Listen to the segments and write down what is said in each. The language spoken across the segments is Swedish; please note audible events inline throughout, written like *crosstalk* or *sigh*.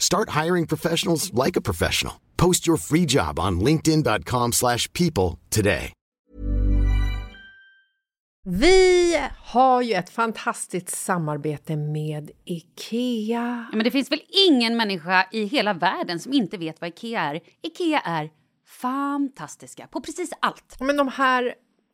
Start hiring professionals like a professional. Post your free job on linkedin.com/people slash people today. Vi har ju ett fantastiskt samarbete med Ikea. Ja, men det finns väl ingen människa i hela världen som inte vet vad Ikea är. Ikea är fantastiska på precis allt. Men de här,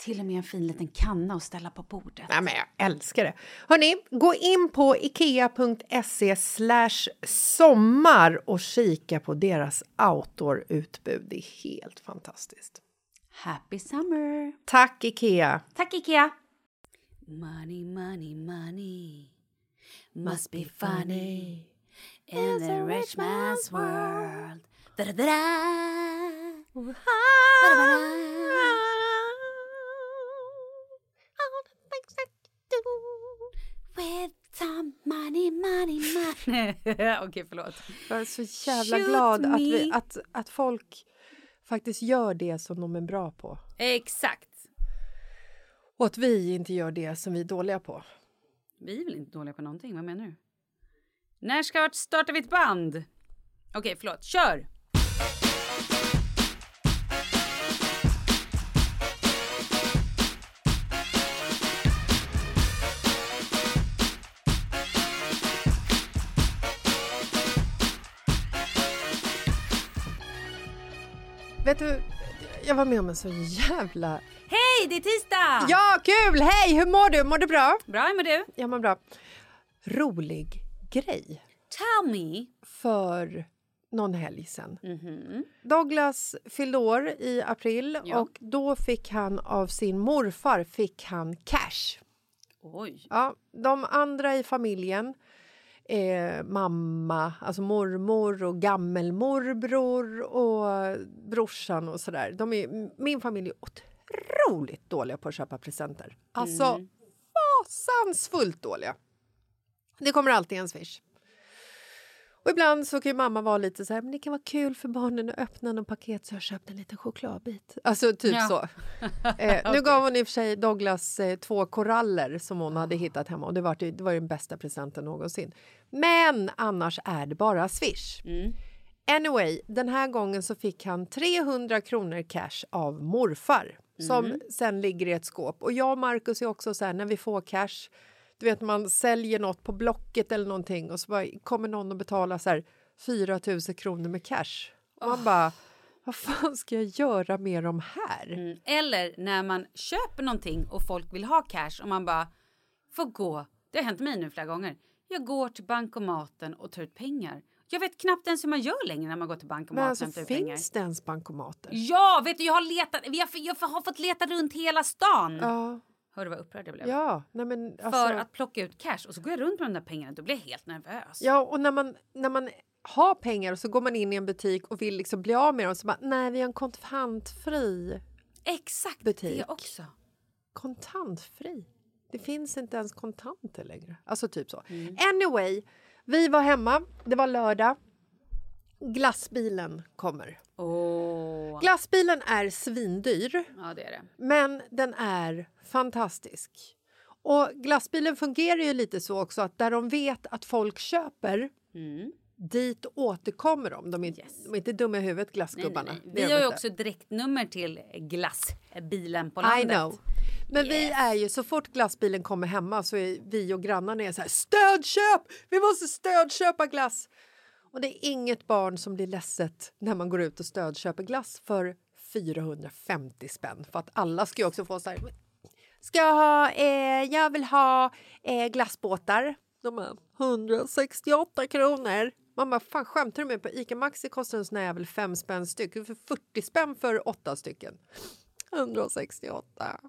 Till och med en fin liten kanna att ställa på bordet. Ja, men jag älskar det. Hörni, gå in på ikea.se sommar och kika på deras outdoor-utbud. Det är helt fantastiskt. Happy summer! Tack, Ikea! Tack Ikea! Money, money, money must be funny in the rich man's world. Da, da, da, da. *laughs* Okej, förlåt. Jag är så jävla Shoot glad att, vi, att, att folk faktiskt gör det som de är bra på. Exakt. Och att vi inte gör det som vi är dåliga på. Vi är väl inte dåliga på någonting, vad menar du? När ska startar vi ett band? Okej, förlåt. Kör! Vet du, jag var med om en så jävla... Hej, det är tisdag! Ja, kul! Hej, hur mår du? Mår du bra? Bra, hur mår du? Jag mår bra. Rolig grej Tell me. för någon helg sen. Douglas fyllde år i april Ja. och då fick han av sin morfar fick han cash. Oj. Ja, de andra i familjen, eh, mamma, alltså mormor och gammelmorbror och brorsan och sådär. De är, min familj är otroligt dåliga på att köpa presenter. Alltså fasansfullt dåliga. Det kommer alltid en swish. Och ibland så kan mamma vara lite så här, men det kan vara kul för barnen att öppna någon paket så jag har köpt en liten chokladbit. Alltså typ Ja. så. *laughs* Eh, nu gav hon i och för sig Douglas eh, två koraller som hon hade hittat hemma och det var, det var den bästa presenten någonsin. Men annars är det bara Swish. Anyway, den här gången så fick han 300 kronor cash av morfar som sen ligger i ett skåp. Och jag och Markus är också så här när vi får cash, du vet man säljer något på Blocket eller någonting och så bara kommer någon och betalar så här 4 000 kronor med cash. Och man bara, vad fan ska jag göra med de här? Mm. Eller när man köper någonting och folk vill ha cash och man bara får gå. Det har hänt mig nu flera gånger. Jag går till bankomaten och tar ut pengar. Jag vet knappt ens hur man gör längre när man går till Men bankomaten alltså, och tar ut pengar. finns det ens bankomater? Ja, vet du, jag har letat. Jag, jag har fått leta runt hela stan. Ja, Hör du vad upprörd jag blev? ja, nej men alltså, För att plocka ut cash och så går jag runt med de där pengarna. Då blir jag helt nervös. Ja, och när man, när man har pengar och så går man in i en butik och vill liksom bli av med dem så bara, nej vi har en kontantfri. Exakt Butik. det också. Kontantfri? Det finns inte ens kontanter längre. Alltså typ så. Anyway, vi var hemma, det var lördag. Glassbilen kommer. Åh. Glassbilen är svindyr. Ja, det är det. Men den är fantastisk. Och glassbilen fungerar ju lite så också att där de vet att folk köper dit återkommer de. De är, Mm. Yes. de är inte dumma i huvudet, Nej, glassgubbarna. nej, nej. Är Vi har ju också direktnummer till glassbilen på I landet. know. Men vi Yes. är ju, så fort glassbilen kommer hemma så är vi och grannarna är så här stödköp! Vi måste stödköpa glass! Och det är inget barn som blir ledset när man går ut och stödköper glass för 450 spänn. För att alla ska ju också få så här, ska jag ha, eh, jag vill ha eh, glassbåtar. De är 168 kronor. Man bara, fan skämtar du med På Ica Maxi kostar en sån här jävel fem spänn styck. För 40 spänn för åtta stycken. 168.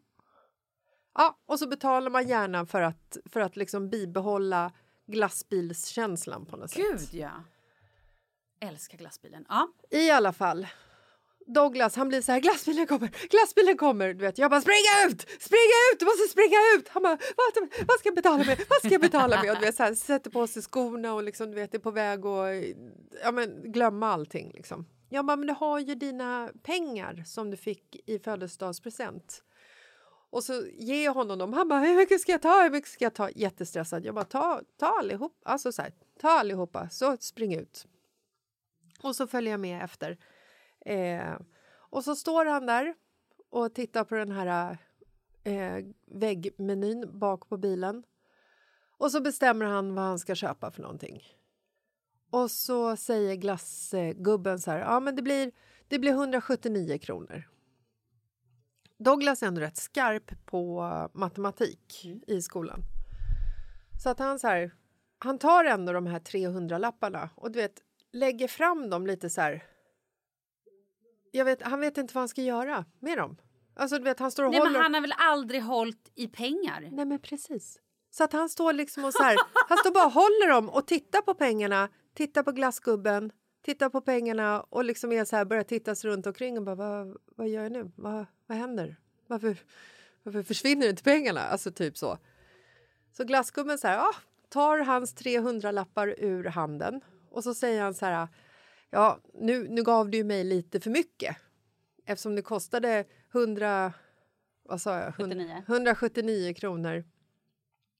Ja, och så betalar man gärna för att, för att liksom bibehålla glassbilskänslan på något sätt. Gud, ja. Älskar glassbilen. Ja. I alla fall. Douglas han blir så här, glassbilen kommer, glassbilen kommer. Du vet, jag bara, springa ut, springa ut, du måste springa ut. Han bara, vad, vad ska jag betala med, vad ska jag betala med? Och du vet, så här, sätter på sig skorna och liksom, du vet, är på väg att ja, men, glömma allting. Liksom. Jag bara, men du har ju dina pengar som du fick i födelsedagspresent. Och så ger jag honom dem. Han bara, hur mycket ska jag ta? Hur mycket ska jag ta? Jättestressad. Jag bara, ta, ta allihop. Alltså så här, ta allihopa, så spring ut. Och så följer jag med efter. Eh, och så står han där och tittar på den här eh, väggmenyn bak på bilen. Och så bestämmer han vad han ska köpa för någonting. Och så säger glassgubben så här, ja men det blir, det blir 179 kronor. Douglas är ändå rätt skarp på matematik i skolan. Så att han så här, han tar ändå de här 300 lapparna och du vet, lägger fram dem lite så här. Jag vet, han vet inte vad han ska göra med dem. Alltså du vet, han står och Nej, håller. men han har väl aldrig hållit i pengar? Nej men precis. Så att han står liksom och så här, han står bara och håller dem och tittar på pengarna, tittar på glassgubben, tittar på pengarna och liksom är så här, börjar titta sig runt omkring och bara vad, vad gör jag nu? Vad, vad händer? Varför, varför försvinner inte pengarna? Alltså typ så. Så glassgubben så här, ah, tar hans 300 lappar ur handen och så säger han så här, ja nu, nu gav du mig lite för mycket eftersom det kostade 100, vad sa jag? 79. 179 kronor.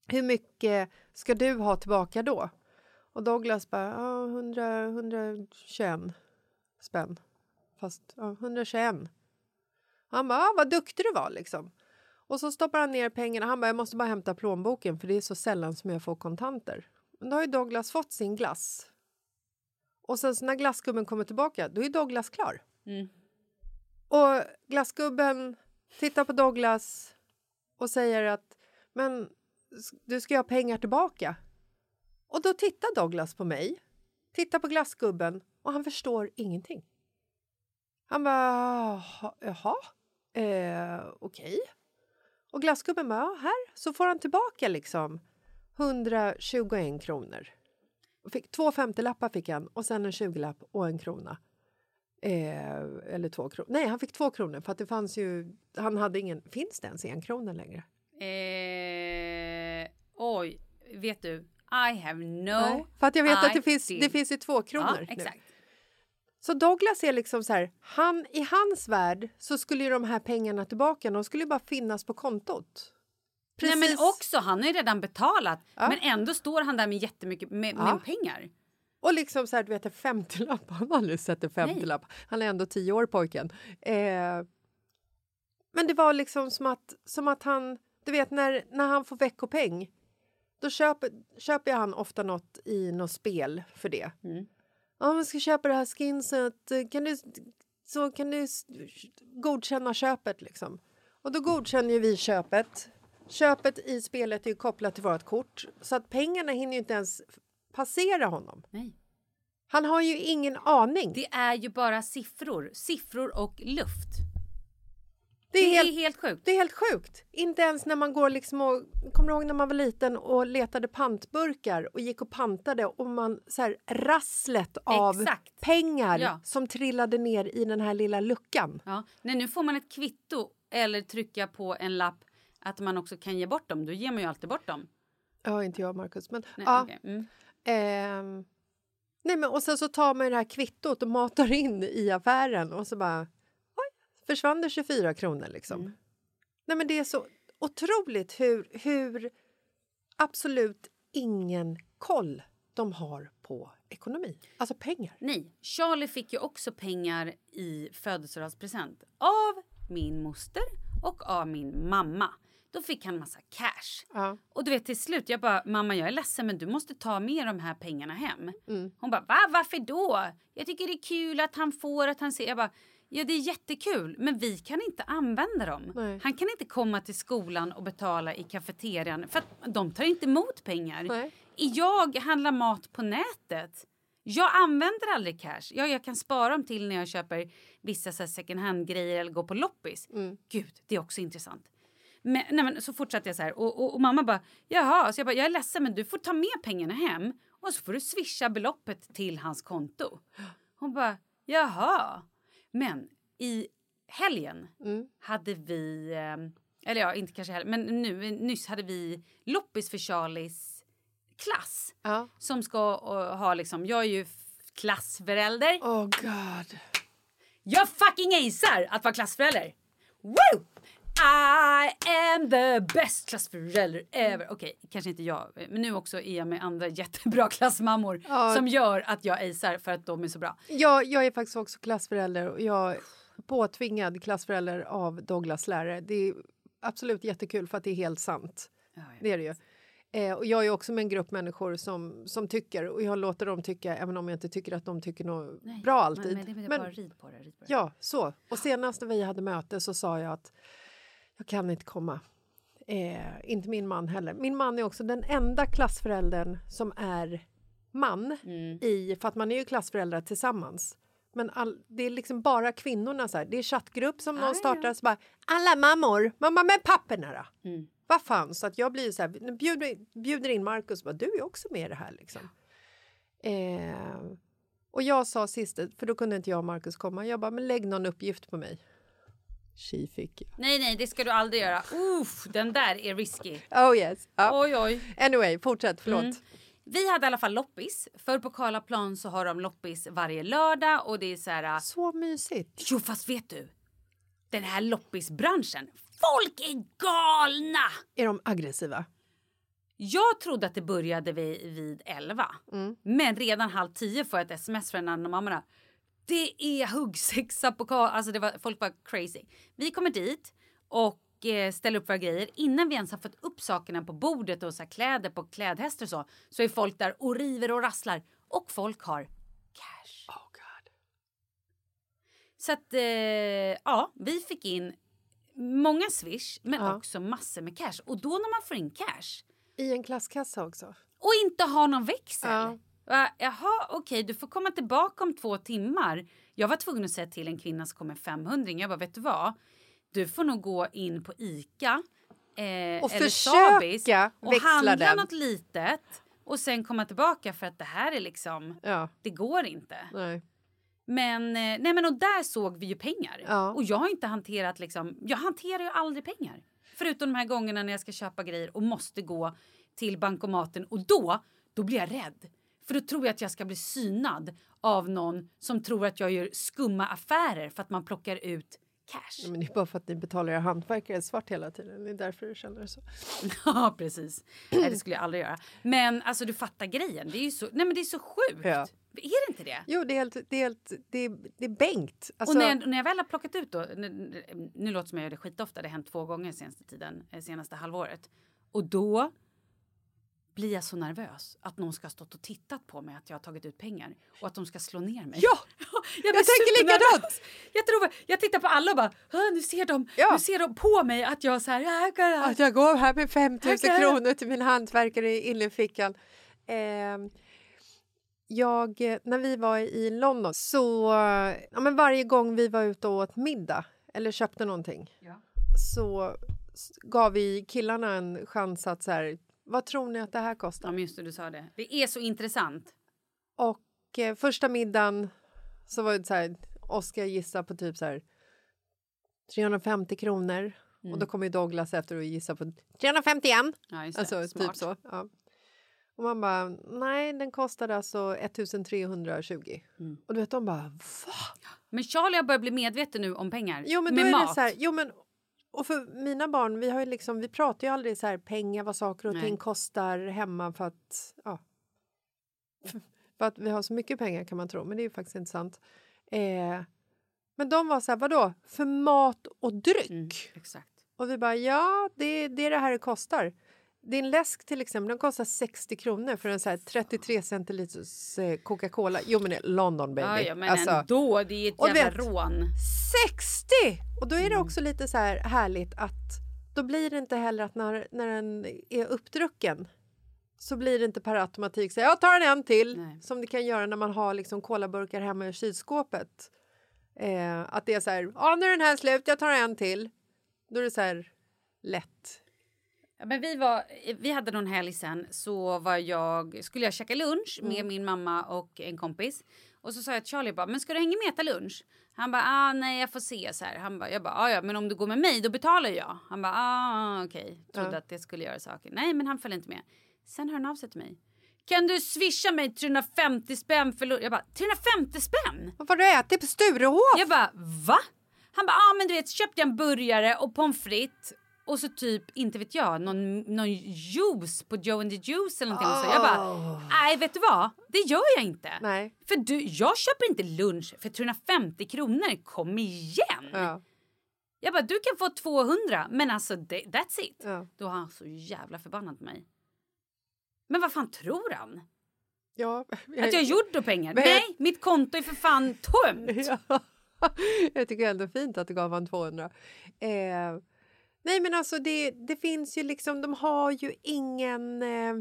Hur mycket ska du ha tillbaka då? Och Douglas bara, ja, 100, 121 spänn. Fast ja, 121. Han bara, ah, vad duktig du var liksom. Och så stoppar han ner pengarna. Han bara, jag måste bara hämta plånboken för det är så sällan som jag får kontanter. Men då har ju Douglas fått sin glass. Och sen så när glassgubben kommer tillbaka, då är Douglas klar. Och glassgubben tittar på Douglas och säger att men du ska ju ha pengar tillbaka. Och då tittar Douglas på mig, tittar på glassgubben och han förstår ingenting. Han bara, "Jaha, eh, okej. Och glassgubben bara, ja, här, så får han tillbaka liksom 121 kronor. Fick, två 50-lappar fick han och sen en 20-lapp och en krona. Eh, eller två kronor. Nej, han fick två kronor för att det fanns ju... Han hade ingen... Finns det ens en krona längre? Eh, oj, vet du? I have no Nej, för att jag vet att det finns, det finns ju två kronor Ja, nu. Så Douglas är liksom så här, han, i hans värld så skulle ju de här pengarna tillbaka, de skulle ju bara finnas på kontot. Nej, men också, han har ju redan betalat Ja. men ändå står han där med jättemycket med, Ja. med pengar. Och liksom så här, du vet en 50-lapp, *laughs* han har aldrig sett en 50-lapp. Han är ändå tio år pojken. Eh, men det var liksom som att, som att han, du vet när, när han får veckopeng då köper, köper han ofta något i något spel för det. Mm. Ja, man ska köpa det här skinset, kan du, så kan du godkänna köpet liksom. Och då godkänner ju vi köpet. Köpet i spelet är ju kopplat till vårt kort så att pengarna hinner ju inte ens passera honom. Nej. Han har ju ingen aning. Det, Det är ju bara siffror. Siffror och luft. är, Det är helt, helt sjukt. det är helt sjukt. Inte ens när man går liksom och... Kommer ihåg när man var liten och letade pantburkar och gick och pantade och man så här rasslet av Exakt. pengar Ja. som trillade ner i den här lilla luckan. Ja. Nej, nu får man ett kvitto eller trycka på en lapp att man också kan ge bort dem. Då ger man ju alltid bort dem. Ja, inte jag Markus, men Nej, ja. okej. mm. ehm, nej, men och sen så tar man det här kvittot och matar in i affären och så bara oj, försvann det 24 kronor liksom. Mm. Nej, men det är så otroligt hur, hur absolut ingen koll de har på ekonomi, alltså pengar. Nej, Charlie fick ju också pengar i födelsedagspresent av min moster och av min mamma. Då fick han massa cash. Ja. Och du vet till slut, jag bara mamma jag är ledsen men du måste ta med de här pengarna hem. Mm. Hon bara va varför då? Jag tycker det är kul att han får att han ser. Jag bara ja det är jättekul men vi kan inte använda dem. Nej. Han kan inte komma till skolan och betala i kafeterian för att de tar inte emot pengar. Nej. Jag handlar mat på nätet. Jag använder aldrig cash. Ja, jag kan spara dem till när jag köper vissa så second hand-grejer eller går på loppis. Mm. Gud, det är också intressant. Men, nej, men, så fortsatte jag så här och, och, och mamma bara jaha, så jag bara jag är ledsen men du får ta med pengarna hem och så får du swisha beloppet till hans konto. Hon bara jaha. Men i helgen Mm. hade vi, eh, eller ja inte kanske helgen, men nu, nyss hade vi loppis för Charlies klass Ja. som ska eh, ha liksom, jag är ju klassförälder. Oh god. Jag fucking acear att vara klassförälder! Woo! I am the best klassförälder ever. Okej, kanske inte jag, men nu också är jag med andra *laughs* jättebra klassmammor Ja. som gör att jag acear för att de är så bra. Jag, jag är faktiskt också klassförälder och jag är påtvingad klassförälder av Douglas lärare. Det är absolut jättekul för att det är helt sant. Det är det ju. Eh, och jag är också med en grupp människor som, som tycker och jag låter dem tycka även om jag inte tycker att de tycker något Nej, bra alltid. Men, men, det är bara rid på det. Rid på det. ja, så. Och senast när vi hade möte så sa jag att jag kan inte komma. Eh, inte min man heller. Min man är också den enda klassföräldern som är man Mm. i, för att man är ju klassföräldrar tillsammans. Men all, det är liksom bara kvinnorna. Så här. Det är chattgrupp som Ah, någon ja. startar. Så bara, alla mammor, mamma med papporna då? Mm. Vad fan, så att jag blir så här, bjuder, bjuder in Markus du är också med i det här liksom. Eh, och jag sa sist, för då kunde inte jag och Markus komma, jag bara, men lägg någon uppgift på mig. Tji fick jag. Nej, nej, det ska du aldrig göra. Uff, den där är risky. Oh yes. Ja. Oj, oj. Anyway, fortsätt, förlåt. Mm. Vi hade i alla fall loppis. För på Karlaplan så har de loppis varje lördag och det är så här... Så mysigt. Jo, fast vet du? Den här loppisbranschen. Folk är galna! Är de aggressiva? Jag trodde att det började vid, vid 11. Mm. Men redan halv tio får jag ett sms från en av mammorna. Det är huggsexa på Karl... Alltså det var, folk var crazy. Vi kommer dit och eh, ställer upp våra grejer. Innan vi ens har fått upp sakerna på bordet och så här, kläder på klädhästar och så, så är folk där och river och rasslar. Och folk har cash. Oh god. Så att, eh, ja, vi fick in många swish men Ja. också massor med cash. Och då när man får in cash I en klasskassa också. och inte har någon växel. Ja. Va, Jaha, okej, du får komma tillbaka om två timmar. Jag var tvungen att säga till en kvinna som kom med 500. Jag bara, vet du vad? Du får nog gå in på Ica eh, Och eller Sabis och handla den. något litet och sen komma tillbaka för att det här är liksom, Ja, det går inte. nej. Men, eh, nej men och där såg vi ju pengar. Ja. Och jag har inte hanterat liksom, jag hanterar ju aldrig pengar. Förutom de här gångerna när jag ska köpa grejer och måste gå till bankomaten och då, då blir jag rädd. För då tror jag att jag ska bli synad av någon som tror att jag gör skumma affärer för att man plockar ut cash. Ja, men det är bara för att ni betalar er hantverkare svart hela tiden. Det är därför du känner så. *laughs* Ja, precis. Nej, det skulle jag aldrig göra. Men alltså du fattar grejen. Det är så, nej, men det är så sjukt. Ja. Är det inte det? Jo, det är helt... Det är, helt, det är, det är Bengt. Alltså, och när jag, när jag väl har plockat ut då, nu, nu låter det som jag gör det skitofta, det har hänt två gånger senaste tiden, eh, senaste halvåret. Och då blir jag så nervös att någon ska ha stått och tittat på mig att jag har tagit ut pengar och att de ska slå ner mig. Ja! *laughs* jag, jag tänker likadant! Jag, tror, jag tittar på alla och bara, nu ser de, Ja. nu ser de på mig att jag så här, "Jag kan- Att jag går här med 5 000 Okej. kronor till min hantverkare i innerfickan. Eh, jag, när vi var i London så... Ja, men varje gång vi var ute och åt middag eller köpte någonting Ja. så gav vi killarna en chans att så här, vad tror ni att det här kostar? Ja, just det, du sa det. Det är så intressant. Och eh, första middagen så var det så här, Oskar gissa på typ så här 350 kronor. Och då kommer Douglas efter och gissar på 351. Ja, just det. Alltså Smart. typ så. Ja. Och man bara, nej den kostade alltså 1320. Mm. Och du vet de bara, va? Men Charlie har börjat bli medveten nu om pengar. Jo men då med är mat. det så här, jo men och för mina barn, vi har ju liksom, vi pratar ju aldrig så här pengar, vad saker och Nej. ting kostar hemma för att, ja. *laughs* För att vi har så mycket pengar kan man tro, men det är ju faktiskt inte sant. Eh, men de var så här, vadå, för mat och dryck? Mm, exakt. Och vi bara, ja, det, det är det här det kostar. Din läsk till exempel, den kostar 60 kronor för en så här 33 centiliters eh, Coca-Cola. Jo men det är London baby. Ja, ja, men Alltså, ändå, det är ett och jävla vet- rån. 60! Och då är det också lite så här härligt att då blir det inte heller att när, när den är uppdrucken så blir det inte per automatik så jag tar en till Nej. som det kan göra när man har liksom colaburkar hemma i kylskåpet. Eh, att det är så här, ja nu är den här slut, jag tar en till. Då är det så här lätt. Ja, men vi, var, vi hade någon helg sen så var jag, skulle jag käka lunch med Mm. min mamma och en kompis. Och så sa jag till Charlie bara, men ska du hänga med och äta lunch? Han bara, ah, nej jag får se så här. Han bara, jag bara, ah, ja men om du går med mig då betalar jag. Han bara, ah okej. Trodde Ja. att det skulle göra saker. Nej men han följde inte med. Sen hör han av sig till mig. Kan du swisha mig 350 spänn för lunch? Jag bara, 350 spänn? Vad har du ätit på Sturehof? Jag bara, va? Han bara, ah, men du vet, så köpte jag en burgare och pommes frites och så typ, inte vet jag, någon, någon juice på Joe and the Juice eller någonting. Så jag bara, nej vet du vad? Det gör jag inte. Nej. För du, jag köper inte lunch för 350 kronor, kom igen! Ja. Jag bara, du kan få 200 men alltså det, that's it. Ja. Då var han så jävla förbannad på mig. Men vad fan tror han? Ja, Att jag gjorde pengar? Men- Nej, mitt konto är för fan tömt! *laughs* Ja. Jag tycker ändå fint att du gav han 200. Eh, nej men alltså det, det finns ju liksom, de har ju ingen eh,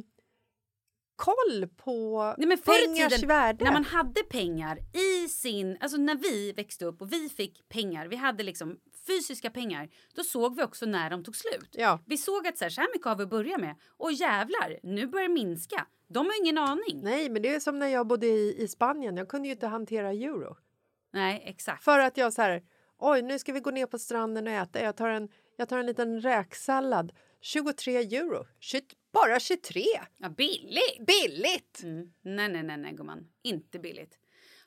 koll på Nej, men pengars tiden, värde. när man hade pengar i sin... Alltså när vi växte upp och vi fick pengar, vi hade liksom fysiska pengar, då såg vi också när de tog slut. Ja. Vi såg att så här, så här mycket har vi att börja med. Och jävlar, nu börjar det minska. De har ingen aning. Nej, Nej men det är som när jag bodde i, i Spanien, jag kunde ju inte hantera euro. exakt. För att jag så här, oj nu ska vi gå ner på stranden och äta, jag tar en, jag tar en liten räksallad, 23 euro. Bara 23! Ja, billigt! Billigt! Mm. Nej, nej, nej, nej gumman. Inte billigt.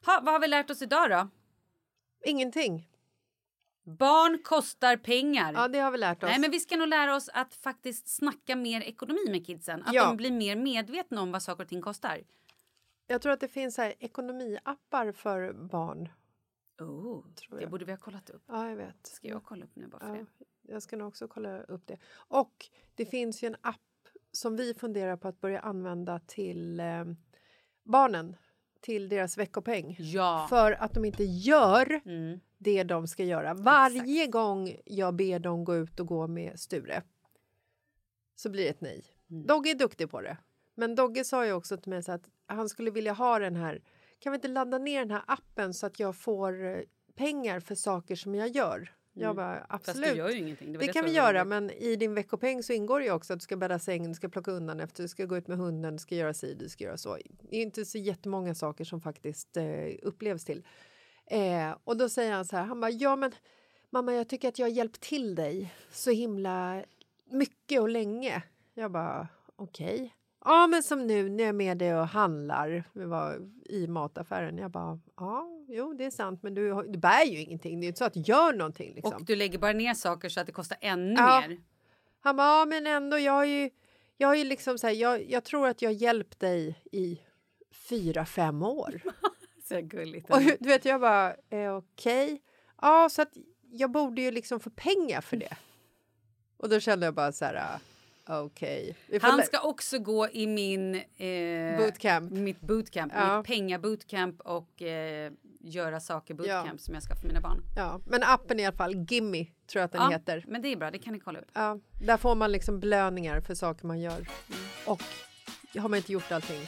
Ha, vad har vi lärt oss idag då? Ingenting. Barn kostar pengar. Ja det har vi lärt oss. Nej, men vi ska nog lära oss att faktiskt snacka mer ekonomi med kidsen. Att Ja. de blir mer medvetna om vad saker och ting kostar. Jag tror att det finns här ekonomiappar för barn. Oh, det borde vi ha kollat upp. Ja, jag vet. Ska jag kolla upp nu bara för Ja, det? Jag ska nog också kolla upp det. Och det finns ju en app som vi funderar på att börja använda till eh, barnen, till deras veckopeng. Ja. För att de inte gör Mm. det de ska göra. Varje gång jag ber dem gå ut och gå med Sture så blir det ett nej. Mm. Dogge är duktig på det. Men Dogge sa ju också till mig så att han skulle vilja ha den här. Kan vi inte ladda ner den här appen så att jag får eh, pengar för saker som jag gör? Jag bara Mm. Fast absolut. du gör ju ingenting. Det, Det det kan vi göra, men i din veckopeng så ingår det ju också att du ska bädda sängen, du ska plocka undan efter, du ska gå ut med hunden, du ska göra si, du ska göra så. Det är inte så jättemånga saker som faktiskt eh, upplevs till. Eh, och då säger han så här, han bara, ja men mamma jag tycker att jag har hjälpt till dig så himla mycket och länge. Jag bara, okej. Ja, men som nu när jag är med dig och handlar. Vi var i mataffären. Jag bara, ja, jo, det är sant, men du, du bär ju ingenting. Det är inte så att du gör någonting. Liksom. Och du lägger bara ner saker så att det kostar ännu Ja. mer. Han bara, ja, men ändå, jag har ju, jag har ju liksom så här, jag, jag tror att jag hjälpt dig i fyra, fem år. *laughs* Så gulligt. och du vet, jag bara, eh, okej. Ja, så att jag borde ju liksom få pengar för det. Och då kände jag bara så här, okej. Får Han ska också gå i min... Eh, Bootcamp. Mitt bootcamp. Ja. Mitt pengabootcamp och eh, göra saker bootcamp Ja. som jag ska för mina barn. Ja, men appen i alla fall, Gimme tror jag att den Ja, heter. men det är bra, det kan ni kolla upp. Ja, där får man liksom belöningar för saker man gör. Och har man inte gjort allting,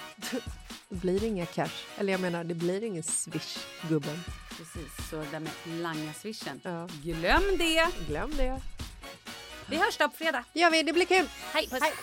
*laughs* blir det inga cash. Eller jag menar, det blir ingen swish, gubben. Precis, så det där med langa swishen. Ja. Glöm det! Glöm det. Vi hörs då på fredag. Det gör vi, det blir kul. Hej, puss. Hej.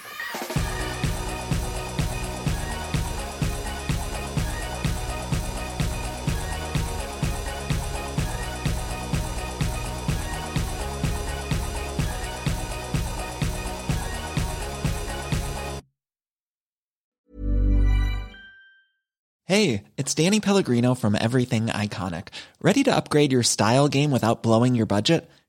Hey, it's Danny Pellegrino from Everything Iconic. Ready to upgrade your style game without blowing your budget?